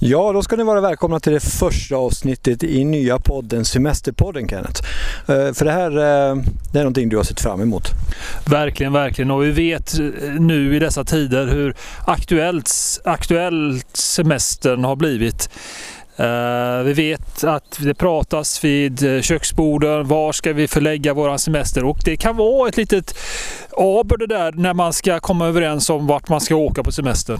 Ja, då ska ni vara välkomna till det första avsnittet i nya podden Semesterpodden Kenneth. Eh, för det här eh, det är någonting du har sett fram emot. Verkligen, verkligen. Och vi vet eh, nu i dessa tider hur aktuellt, aktuellt semestern har blivit. Vi vet att det pratas vid köksborden. Var ska vi förlägga vår semester? Och det kan vara ett litet aber det där när man ska komma överens om vart man ska åka på semestern.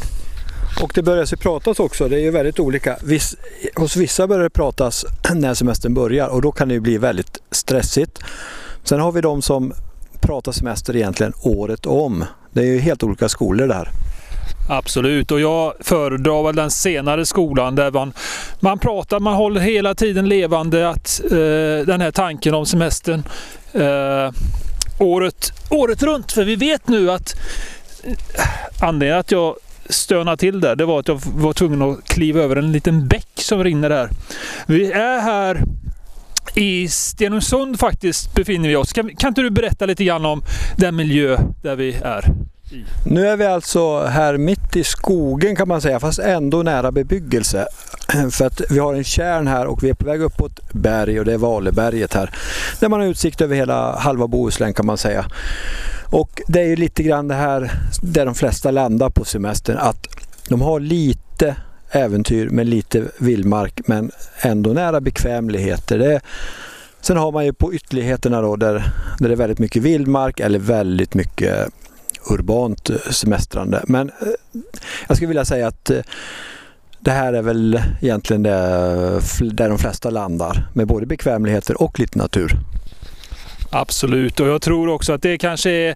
Och det börjar ju pratas också, det är ju väldigt olika. Viss, hos vissa börjar det pratas när semestern börjar och då kan det ju bli väldigt stressigt. Sen har vi de som pratar semester egentligen året om. Det är ju helt olika skolor där. Absolut, och jag föredrar väl den senare skolan där man, man pratar, man håller hela tiden levande att eh, den här tanken om semestern eh, året, året runt. För vi vet nu att eh, anledningen att jag stöna till där, det var att jag var tvungen att kliva över en liten bäck som rinner här. Vi är här i Stenungsund faktiskt befinner vi oss. Kan, kan inte du berätta lite grann om den miljö där vi är? Nu är vi alltså här mitt i skogen kan man säga, fast ändå nära bebyggelse. För att vi har en kärn här och vi är på väg uppåt berg och det är Valeberget här. Där man har utsikt över hela halva Bohuslän kan man säga. Och det är ju lite grann det här där de flesta landar på semestern, att de har lite äventyr med lite vildmark men ändå nära bekvämligheter. Det, sen har man ju på ytterligheterna då där, där det är väldigt mycket vildmark eller väldigt mycket urbant semestrande. Men eh, jag skulle vilja säga att eh, det här är väl egentligen det, eh, där de flesta landar med både bekvämligheter och lite natur. Absolut, och jag tror också att det kanske är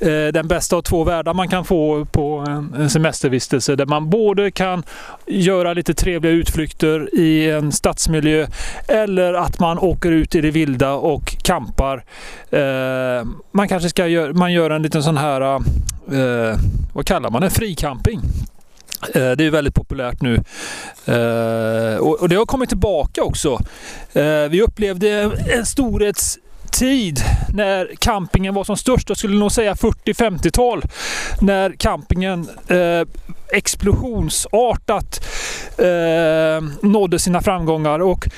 eh, den bästa av två världar man kan få på en semestervistelse där man både kan göra lite trevliga utflykter i en stadsmiljö eller att man åker ut i det vilda och kampar. Eh, man kanske ska göra, man gör en liten sån här, eh, vad kallar man det, fricamping. Eh, det är väldigt populärt nu eh, och det har kommit tillbaka också. Eh, vi upplevde en storhets tid när campingen var som störst, jag skulle nog säga 40-50-tal, när campingen eh, explosionsartat eh, nådde sina framgångar. Och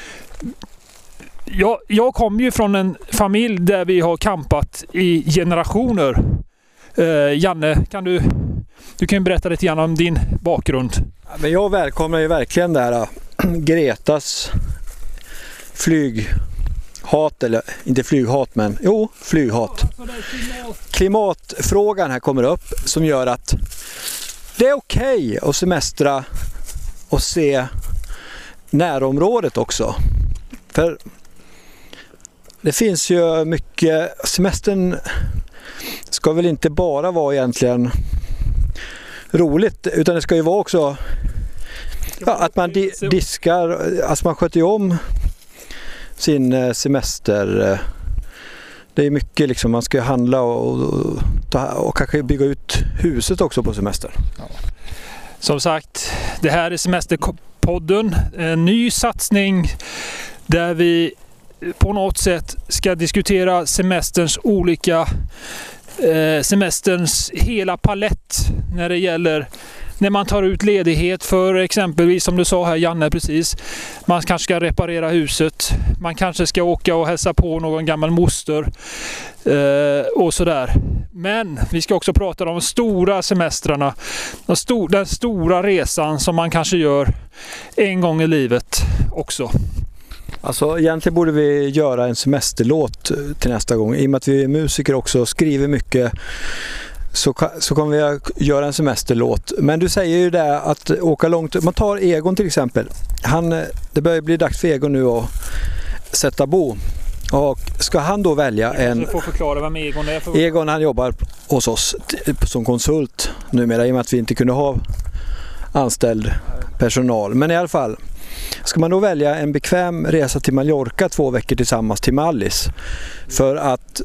jag, jag kommer ju från en familj där vi har campat i generationer. Eh, Janne, kan du, du kan berätta lite grann om din bakgrund? Men jag välkomnar ju verkligen det här äh, Gretas flyg hat, eller inte flyghat men jo, flyghat. Klimatfrågan här kommer upp som gör att det är okej okay att semestra och se närområdet också. För det finns ju mycket, semestern ska väl inte bara vara egentligen roligt utan det ska ju vara också ja, att man di diskar, alltså man sköter ju om sin eh, semester. Eh, det är mycket liksom, man ska handla och, och, och kanske bygga ut huset också på semestern. Ja. Som sagt, det här är Semesterpodden, en ny satsning där vi på något sätt ska diskutera semesterns olika eh, semesterns hela palett när det gäller när man tar ut ledighet för exempelvis som du sa här Janne precis. Man kanske ska reparera huset. Man kanske ska åka och hälsa på någon gammal moster eh, och sådär. Men vi ska också prata om de stora semestrarna. Den, stor, den stora resan som man kanske gör en gång i livet också. Alltså egentligen borde vi göra en semesterlåt eh, till nästa gång. I och med att vi är musiker också och skriver mycket så, så kommer vi att göra en semesterlåt. Men du säger ju det att åka långt. Man tar Egon till exempel. Han, det börjar bli dags för Egon nu att sätta bo. Och ska han då välja en... Du får förklara vem Egon är. För... Egon han jobbar hos oss som konsult numera i och med att vi inte kunde ha anställd personal. Men i alla fall. Ska man då välja en bekväm resa till Mallorca två veckor tillsammans till Mallis för att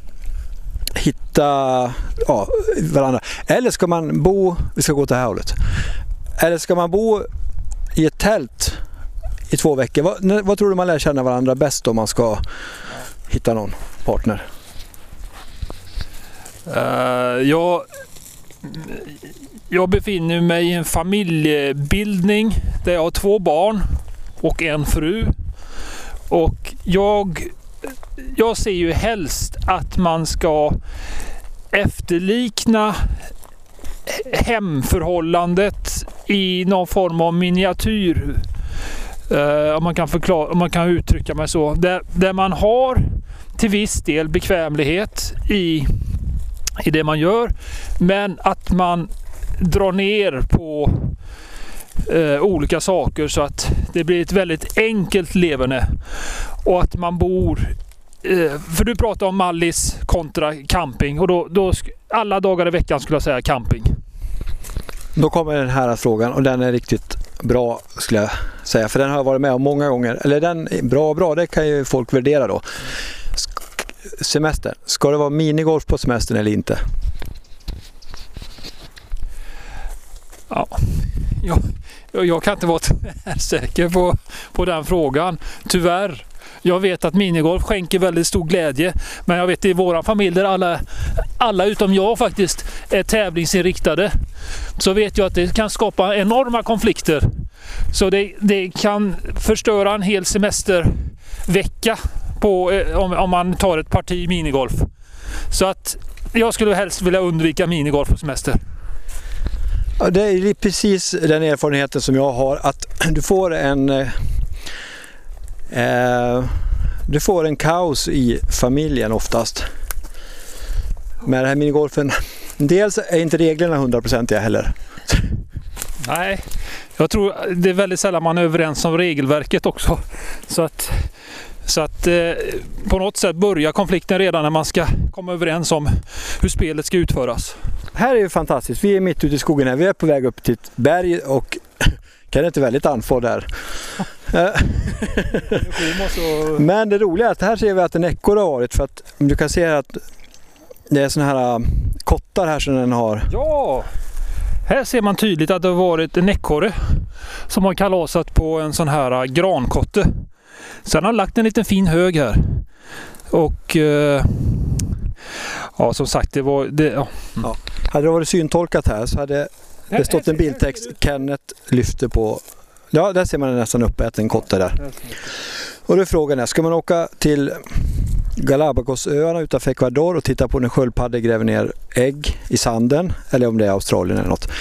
hitta ja, varandra. Eller ska man bo, vi ska gå åt det här hållet. Eller ska man bo i ett tält i två veckor? Vad, vad tror du man lär känna varandra bäst om man ska hitta någon partner? Uh, jag, jag befinner mig i en familjebildning där jag har två barn och en fru. Och jag, jag ser ju helst att man ska efterlikna hemförhållandet i någon form av miniatyr. Uh, om, man kan förklara, om man kan uttrycka mig så. Där, där man har till viss del bekvämlighet i, i det man gör. Men att man drar ner på uh, olika saker så att det blir ett väldigt enkelt leverne. Och att man bor för du pratar om Mallis kontra camping och då, då alla dagar i veckan skulle jag säga camping. Då kommer den här frågan och den är riktigt bra skulle jag säga. För den har jag varit med om många gånger. Eller den bra bra, det kan ju folk värdera då. Semester, ska det vara minigolf på semestern eller inte? Ja, jag, jag kan inte vara säker på, på den frågan. Tyvärr. Jag vet att minigolf skänker väldigt stor glädje. Men jag vet i våra familj där alla, alla utom jag faktiskt är tävlingsinriktade. Så vet jag att det kan skapa enorma konflikter. Så det, det kan förstöra en hel semestervecka på, eh, om, om man tar ett parti minigolf. Så att jag skulle helst vilja undvika minigolf på semester. Ja, det är precis den erfarenheten som jag har att du får en eh, eh, du får en kaos i familjen oftast. Med den här minigolfen. Dels är inte reglerna hundraprocentiga heller. Nej, jag tror det är väldigt sällan man är överens om regelverket också. Så att, så att eh, på något sätt börjar konflikten redan när man ska komma överens om hur spelet ska utföras. Här är ju fantastiskt. Vi är mitt ute i skogen här. Vi är på väg upp till ett berg och Kenneth är väldigt andfådd där. Men det roliga är att här ser vi att en ekorre har varit för att du kan se att det är sådana här äh, kottar här som den har. Ja! Här ser man tydligt att det har varit en ekorre som har kalasat på en sån här äh, grankotte. Sen har lagt en liten fin hög här. Och ja, som sagt, det var... Det, ja. Ja. Hade det varit syntolkat här så hade det stått en bildtext. Kenneth lyfter på Ja, där ser man nästan uppäten kotte där. Och då är frågan, ska man åka till Galapagosöarna utanför Ecuador och titta på när sköldpaddor gräver ner ägg i sanden, eller om det är Australien eller något.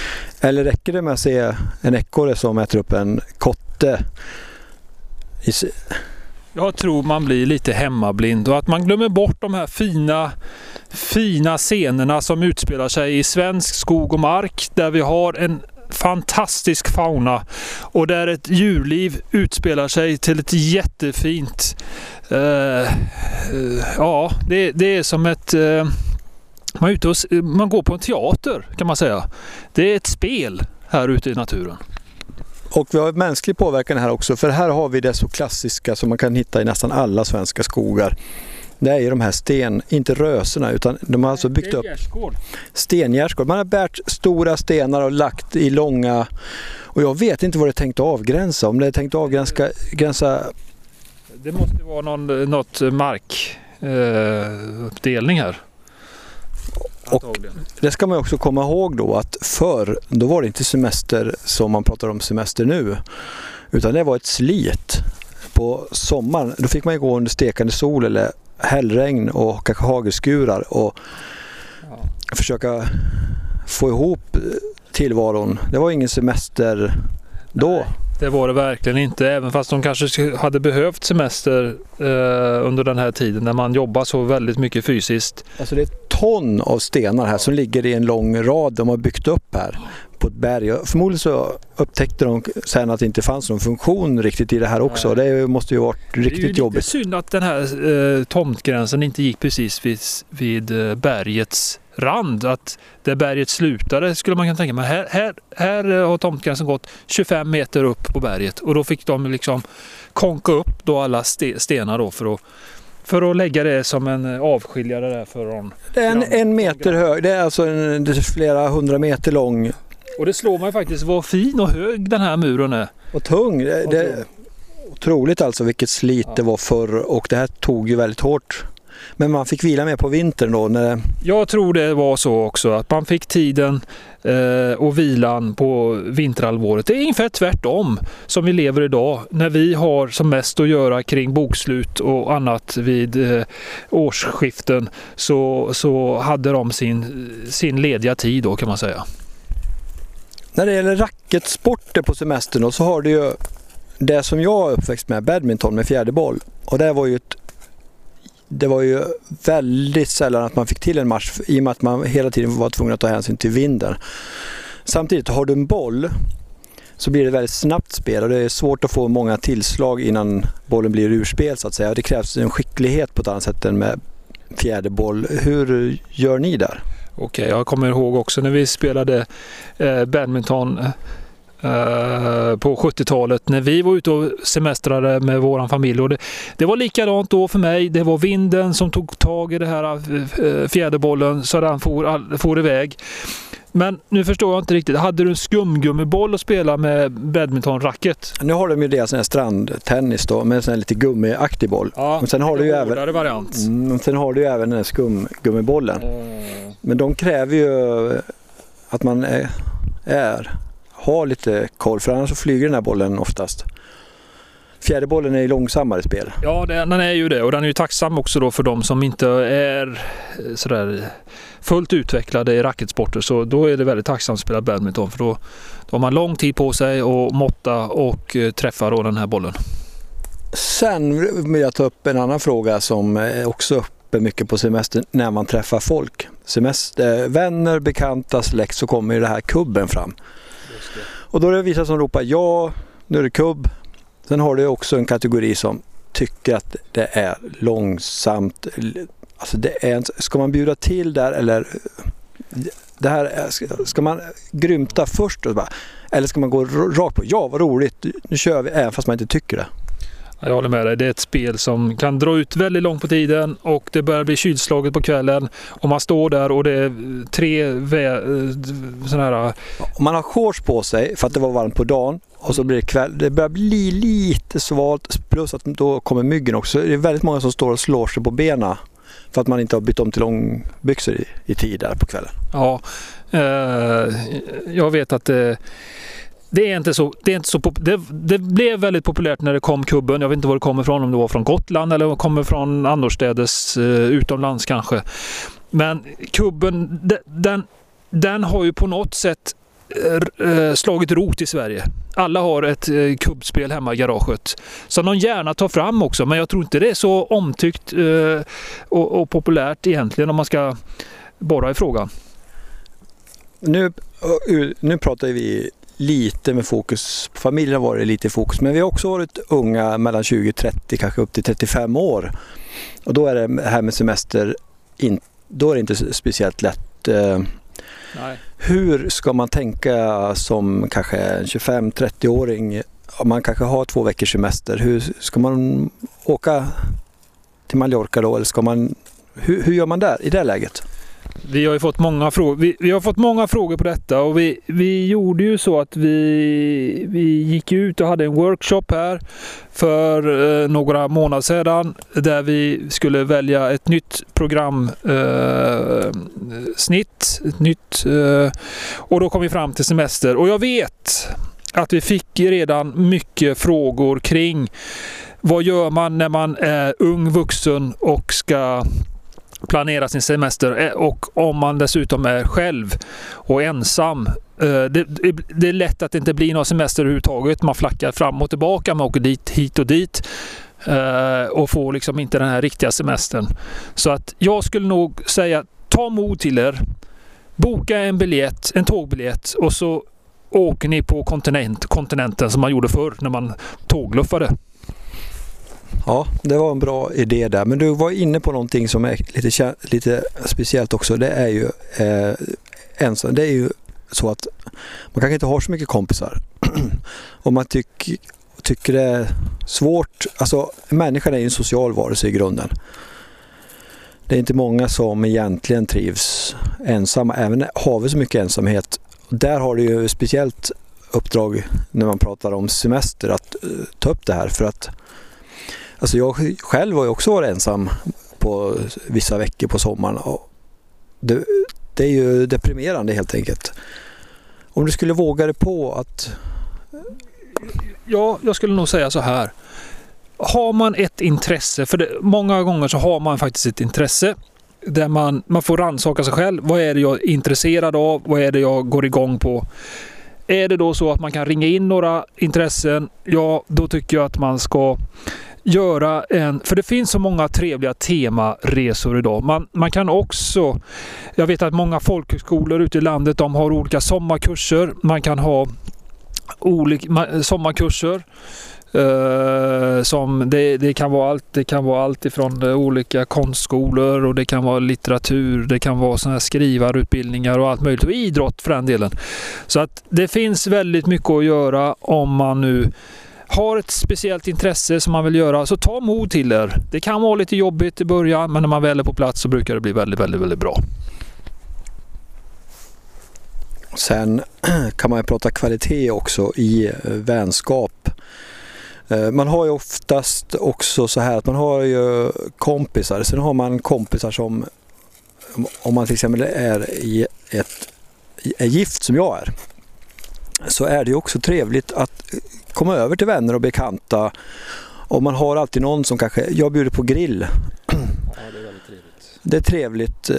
Eller räcker det med att se en ekorre som äter upp en kotte? Jag tror man blir lite hemmablind och att man glömmer bort de här fina, fina scenerna som utspelar sig i svensk skog och mark där vi har en fantastisk fauna och där ett djurliv utspelar sig till ett jättefint... Uh, uh, ja, det, det, är som ett... Uh, man, är ute och, man går på en teater kan man säga. Det är ett spel här ute i naturen. Och vi har mänsklig påverkan här också för här har vi det så klassiska som man kan hitta i nästan alla svenska skogar det är ju de här sten, inte röserna utan de har alltså byggt upp stengärdsgård. Man har bärt stora stenar och lagt i långa och jag vet inte vad det är tänkt att avgränsa. Om det är tänkt att avgränsa gränsa... Det måste vara någon, något markuppdelning eh, här. Och det ska man också komma ihåg då att förr, då var det inte semester som man pratar om semester nu. Utan det var ett slit. På sommaren, då fick man gå under stekande sol eller hällregn och kanske hagelskurar och ja. försöka få ihop tillvaron. Det var ingen semester då. Nej, det var det verkligen inte. Även fast de kanske hade behövt semester eh, under den här tiden när man jobbar så väldigt mycket fysiskt. Alltså det är ton av stenar här som ligger i en lång rad de har byggt upp här på ett berg. Förmodligen så upptäckte de sen att det inte fanns någon funktion riktigt i det här också. Nej. Det måste ju varit riktigt jobbigt. Det är ju lite synd att den här eh, tomtgränsen inte gick precis vid, vid eh, bergets rand. Att där berget slutade skulle man kunna tänka Men här, här, här eh, har tomtgränsen gått 25 meter upp på berget och då fick de liksom konka upp då alla stenar då för att för att lägga det som en eh, avskiljare där för en, en meter hög, det är alltså en, det är flera hundra meter lång och det slår mig faktiskt vad fin och hög den här muren är. Och tung. Det, det är otroligt alltså vilket slit ja. det var förr och det här tog ju väldigt hårt Men man fick vila mer på vintern då? När... Jag tror det var så också, att man fick tiden eh, och vilan på vinterhalvåret. Det är ungefär tvärtom som vi lever idag när vi har som mest att göra kring bokslut och annat vid eh, årsskiften så, så hade de sin, sin lediga tid då kan man säga. När det gäller racketsporter på semestern då, så har du ju det som jag är uppväxt med, badminton med fjäderboll. Och det var ju ett det var ju väldigt sällan att man fick till en match i och med att man hela tiden var tvungen att ta hänsyn till vinden. Samtidigt, har du en boll så blir det väldigt snabbt spel och det är svårt att få många tillslag innan bollen blir urspel så att säga. Det krävs en skicklighet på ett annat sätt än med fjäderboll. Hur gör ni där? Okej, jag kommer ihåg också när vi spelade eh, badminton eh, på 70-talet när vi var ute och semestrade med vår familj. Och det, det, var likadant då för mig. Det var vinden som tog tag i det här eh, fjäderbollen så den for, for iväg. Men nu förstår jag inte riktigt. Hade du en skumgummiboll att spela med badmintonracket? Nu har de ju det sån här strandtennis då med en lite gummiaktig boll. Ja, men sen har du ju även, variant. Mm, sen har du ju även den här skumgummibollen. Mm. Men de kräver ju att man är, är, har lite koll för annars så flyger den här bollen oftast. Fjäderbollen är ju långsammare spel. Ja, den är ju det och den är ju tacksam också då för de som inte är sådär fullt utvecklade i racketsporter så då är det väldigt tacksamt att spela badminton för då, då har man lång tid på sig att måtta och eh, träffa då den här bollen. Sen vill jag ta upp en annan fråga som är också uppe mycket på semester när man träffar folk. Semester, vänner, bekanta, släkt så kommer ju det här kubben fram. Och då är det vissa som ropar ja, nu är det kubb. Sen har du också en kategori som tycker att det är långsamt, Alltså det är, ska man bjuda till där eller det här, ska man grymta först och bara, eller ska man gå rakt på? Ja, vad roligt, nu kör vi, även fast man inte tycker det. Jag håller med dig. Det är ett spel som kan dra ut väldigt långt på tiden och det börjar bli kylslaget på kvällen. Och man står där och det är tre sådana här... Om man har shorts på sig för att det var varmt på dagen och så blir det kväll. Det börjar bli lite svalt plus att då kommer myggen också. Det är väldigt många som står och slår sig på benen för att man inte har bytt om till långbyxor i, i tid där på kvällen. Ja, eh, jag vet att det, det är inte så, det, är inte så det, det, blev väldigt populärt när det kom kubben. Jag vet inte var det kommer ifrån, om det var från Gotland eller kommer från annorstädes eh, utomlands kanske. Men kubben, den, den har ju på något sätt eh, eh, slagit rot i Sverige. Alla har ett eh, kubbspel hemma i garaget som de gärna tar fram också. Men jag tror inte det är så omtyckt eh, och, och populärt egentligen om man ska borra i frågan. Nu, nu pratar vi lite med fokus, familjen har varit lite i fokus, men vi har också varit unga mellan 20 30, kanske upp till 35 år. Och då är det här med semester, in, då är det inte speciellt lätt Nej. Hur ska man tänka som kanske en 25-30-åring? Man kanske har två veckors semester. Hur ska man åka till Mallorca då? Eller ska man, hur, hur gör man där i det läget? Vi har fått många frågor. Vi, vi, har fått många frågor på detta och vi, vi gjorde ju så att vi, vi gick ut och hade en workshop här för eh, några månader sedan där vi skulle välja ett nytt programsnitt. Eh, ett nytt, eh, och då kom vi fram till semester och jag vet att vi fick redan mycket frågor kring vad gör man när man är ung vuxen och ska planera sin semester eh, och om man dessutom är själv och ensam. Eh, det, det, är lätt att det inte blir någon semester överhuvudtaget. Man flackar fram och tillbaka, man åker dit, hit och dit eh, och får liksom inte den här riktiga semestern. Så att jag skulle nog säga ta mod till er. Boka en biljett, en tågbiljett och så åker ni på kontinent, kontinenten som man gjorde förr när man tågluffade. Ja, det var en bra idé där. Men du var inne på någonting som är lite, lite speciellt också. Det är ju eh, ensam. Det är ju så att man kanske inte har så mycket kompisar. och man tycker tycker det är svårt. Alltså människan är ju en social varelse i grunden. Det är inte många som egentligen trivs ensamma. Även har vi så mycket ensamhet. Där har du ju speciellt uppdrag när man pratar om semester att uh, ta upp det här för att Alltså jag själv har ju också varit ensam på vissa veckor på sommaren. Det, det är ju deprimerande helt enkelt. Om du skulle våga dig på att... Ja, jag skulle nog säga så här. Har man ett intresse, för det, många gånger så har man faktiskt ett intresse där man, man får rannsaka sig själv. Vad är det jag är intresserad av? Vad är det jag går igång på? Är det då så att man kan ringa in några intressen, ja då tycker jag att man ska göra en... För det finns så många trevliga temaresor idag. Man, man kan också... Jag vet att många folkhögskolor ute i landet de har olika sommarkurser. Man kan ha olika sommarkurser. Uh, som det, det, kan vara allt, det kan vara allt ifrån eh, olika konstskolor och det kan vara litteratur, det kan vara såna här skrivarutbildningar och allt möjligt. Och idrott för den delen. Så att det finns väldigt mycket att göra om man nu har ett speciellt intresse som man vill göra, så ta mod till er. Det kan vara lite jobbigt i början, men när man väl är på plats så brukar det bli väldigt, väldigt, väldigt bra. Sen kan man ju prata kvalitet också i eh, vänskap. Eh, man har ju oftast också så här att man har ju kompisar. Sen har man kompisar som om man till exempel är i ett är gift som jag är så är det ju också trevligt att komma över till vänner och bekanta. Och man har alltid någon som kanske, jag bjuder på grill. Ja, det är väldigt trevligt. Det är trevligt.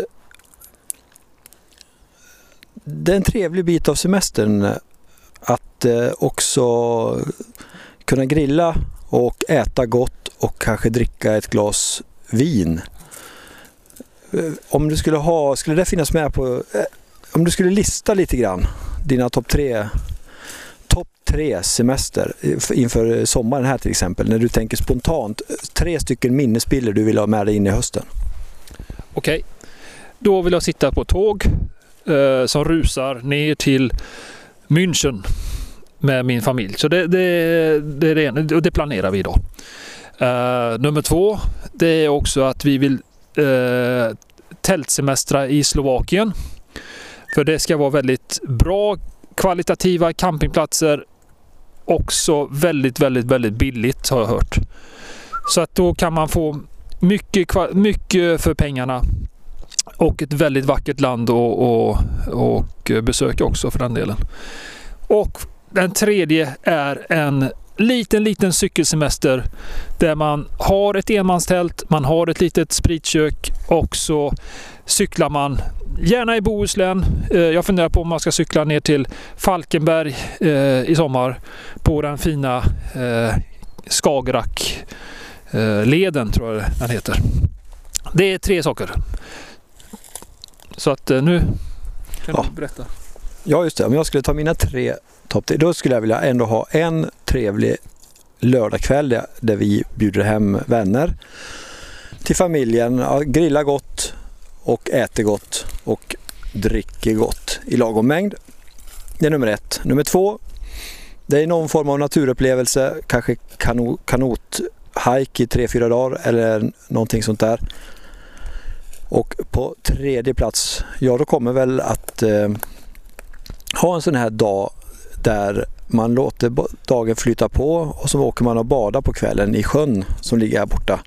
Det är en trevlig bit av semestern att eh, också kunna grilla och äta gott och kanske dricka ett glas vin. Eh, om du skulle ha, skulle det finnas med på, eh, om du skulle lista lite grann dina topp tre topp tre semester eh, inför eh, sommaren här till exempel, när du tänker spontant, eh, tre stycken minnesbilder du vill ha med dig in i hösten? Okej, okay. då vill jag sitta på tåg eh, som rusar ner till München med min familj. Så det, det, det, det, det planerar vi idag. Eh, nummer två, det är också att vi vill eh, tältsemestra i Slovakien. För det ska vara väldigt bra kvalitativa campingplatser. Också väldigt, väldigt, väldigt billigt har jag hört. Så att då kan man få mycket, mycket för pengarna och ett väldigt vackert land och, och, och besöka också för den delen. Och den tredje är en liten, liten cykelsemester där man har ett enmanstält, man har ett litet spritkök och så cyklar man gärna i Bohuslän. Eh, jag funderar på om man ska cykla ner till Falkenberg eh, i sommar på den fina eh, Skagerrak-leden tror jag den heter. Det är tre saker. Så att nu kan ja. du berätta. Ja just det, om jag skulle ta mina tre topp då skulle jag vilja ändå ha en trevlig lördagkväll där, vi bjuder hem vänner till familjen, grilla gott och äter gott och dricker gott i lagom mängd. Det är nummer ett. Nummer två, det är någon form av naturupplevelse, kanske kanothajk i tre, fyra dagar eller någonting sånt där. Och på tredje plats, ja då kommer väl att eh, ha en sån här dag där man låter dagen flyta på och så åker man och badar på kvällen i sjön som ligger här borta.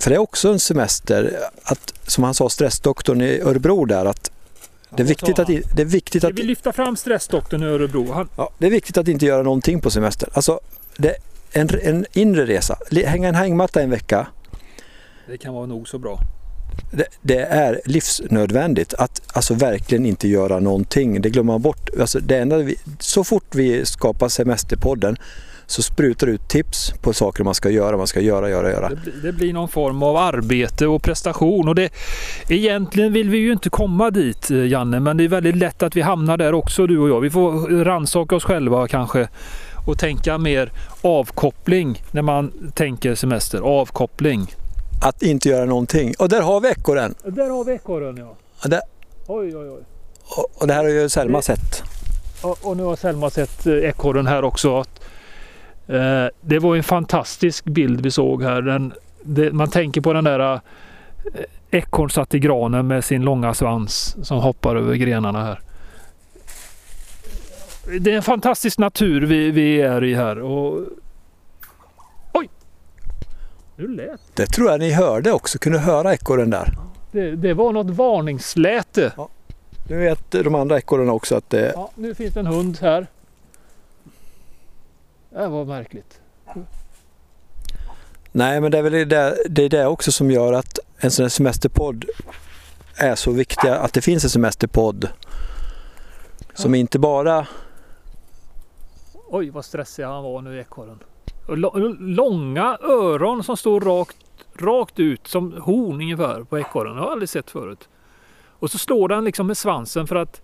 För det är också en semester, att, som han sa, stressdoktorn i Örebro där, att det är viktigt att... Det är viktigt att... Vi lyfta fram stressdoktorn i Örebro. Han... Ja, det är viktigt att inte göra någonting på semestern. Alltså, det en, en inre resa. Hänga en hängmatta en vecka. Det kan vara nog så bra. Det, det, är livsnödvändigt att alltså verkligen inte göra någonting. Det glömmer man bort. Alltså det enda vi, så fort vi skapar Semesterpodden så sprutar ut tips på saker man ska göra, man ska göra, göra, göra. Det, det, blir någon form av arbete och prestation och det, egentligen vill vi ju inte komma dit eh, Janne, men det är väldigt lätt att vi hamnar där också du och jag. Vi får rannsaka oss själva kanske och tänka mer avkoppling när man tänker semester. Avkoppling. Att inte göra någonting. Och där har vi ekorren. Där har vi ekorren ja. Och där... Oj oj oj. Och, och det här har ju Selma sett. Och, och nu har Selma sett eh, ekorren här också. Eh, det var en fantastisk bild vi såg här. Den, det, man tänker på den där eh, ekorren satt i granen med sin långa svans som hoppar över grenarna här. Det är en fantastisk natur vi, vi är i här. Och... Nu lät Det tror jag ni hörde också, kunde höra ekorren där. det. Det var något varningsläte. Nu vet de andra ekorrarna också att det... Ja, nu finns det en hund här. Det var märkligt. Nej men det är väl det, det, är det också som gör att en sån här semesterpodd är så viktig. Att det finns en semesterpodd som inte bara... Oj vad stressig han var nu ekorren. Långa öron som står rakt, rakt ut som horn ungefär på ekorren. Det har jag aldrig sett förut. Och så slår den liksom med svansen för att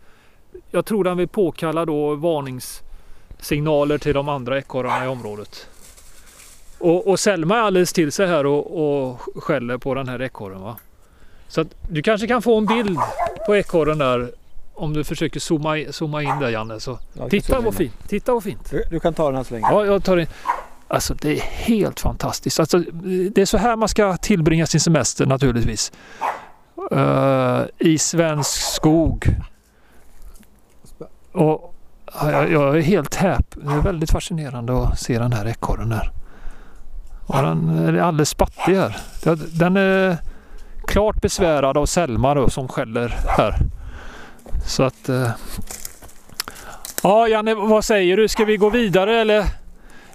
jag tror den vill påkalla då varningssignaler till de andra ekorrarna i området. Och, och Selma är alldeles till sig här och, och skäller på den här ekorren. Va? Så att du kanske kan få en bild på ekorren där om du försöker zooma, zooma in där Janne. Så. Titta vad fint! Titta vad fint! Du, du kan ta den här så länge. Ja, jag tar in. Alltså det är helt fantastiskt. Alltså, det är så här man ska tillbringa sin semester naturligtvis. Uh, I svensk skog. Och jag, jag är helt häp. Det är väldigt fascinerande att se den här ekorren här. Och den är alldeles spattig här. Den är klart besvärad av Selma då, som skäller här. Så att... Uh... Ja Janne, vad säger du? Ska vi gå vidare eller?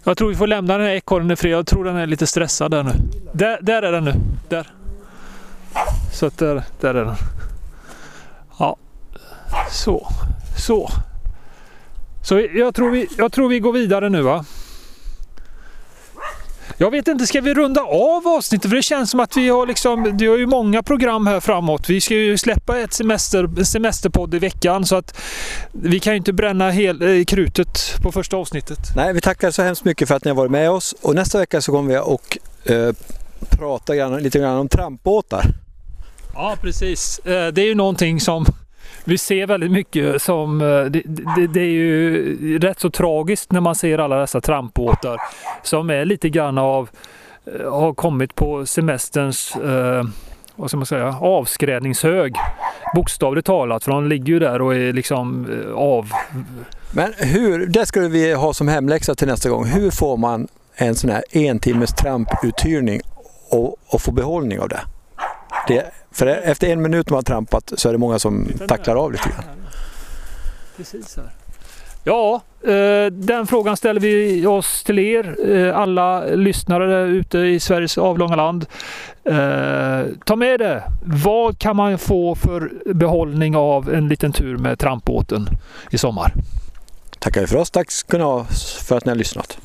Jag tror vi får lämna den här ekorren i fred. Jag tror den är lite stressad där nu. Där, där är den nu. Där. Så att där, där är den. Ja. Så. Så. Så jag tror vi, jag tror vi går vidare nu va? Jag vet inte, ska vi runda av avsnittet? För det känns som att vi har liksom, det har ju många program här framåt. Vi ska ju släppa ett semester, semesterpodd i veckan så att vi kan ju inte bränna hel, eh, krutet på första avsnittet. Nej, vi tackar så hemskt mycket för att ni har varit med oss och nästa vecka så kommer vi och eh, prata grann, lite grann om trampbåtar. Ja, precis. Eh, Det är ju någonting som vi ser väldigt mycket som... Eh, det, det, det är ju rätt så tragiskt när man ser alla dessa trampbåtar som är lite grann av... Eh, har kommit på semesterns... Eh, vad ska man säga? Avskrädningshög. Bokstavligt talat. För de ligger ju där och är liksom eh, av... Men hur, det skulle vi ha som hemläxa till nästa gång. Hur får man en sån här en timmes tramputhyrning och, och få behållning av det? det? För efter en minut man har trampat så är det många som tacklar av lite grann. Precis här. Ja, eh, den frågan ställer vi oss till er, eh, alla lyssnare ute i Sveriges avlånga land. Eh, ta med det. Vad kan man få för behållning av en liten tur med trampbåten i sommar? Tackar vi för oss. Tack ska ni ha för att ni har lyssnat.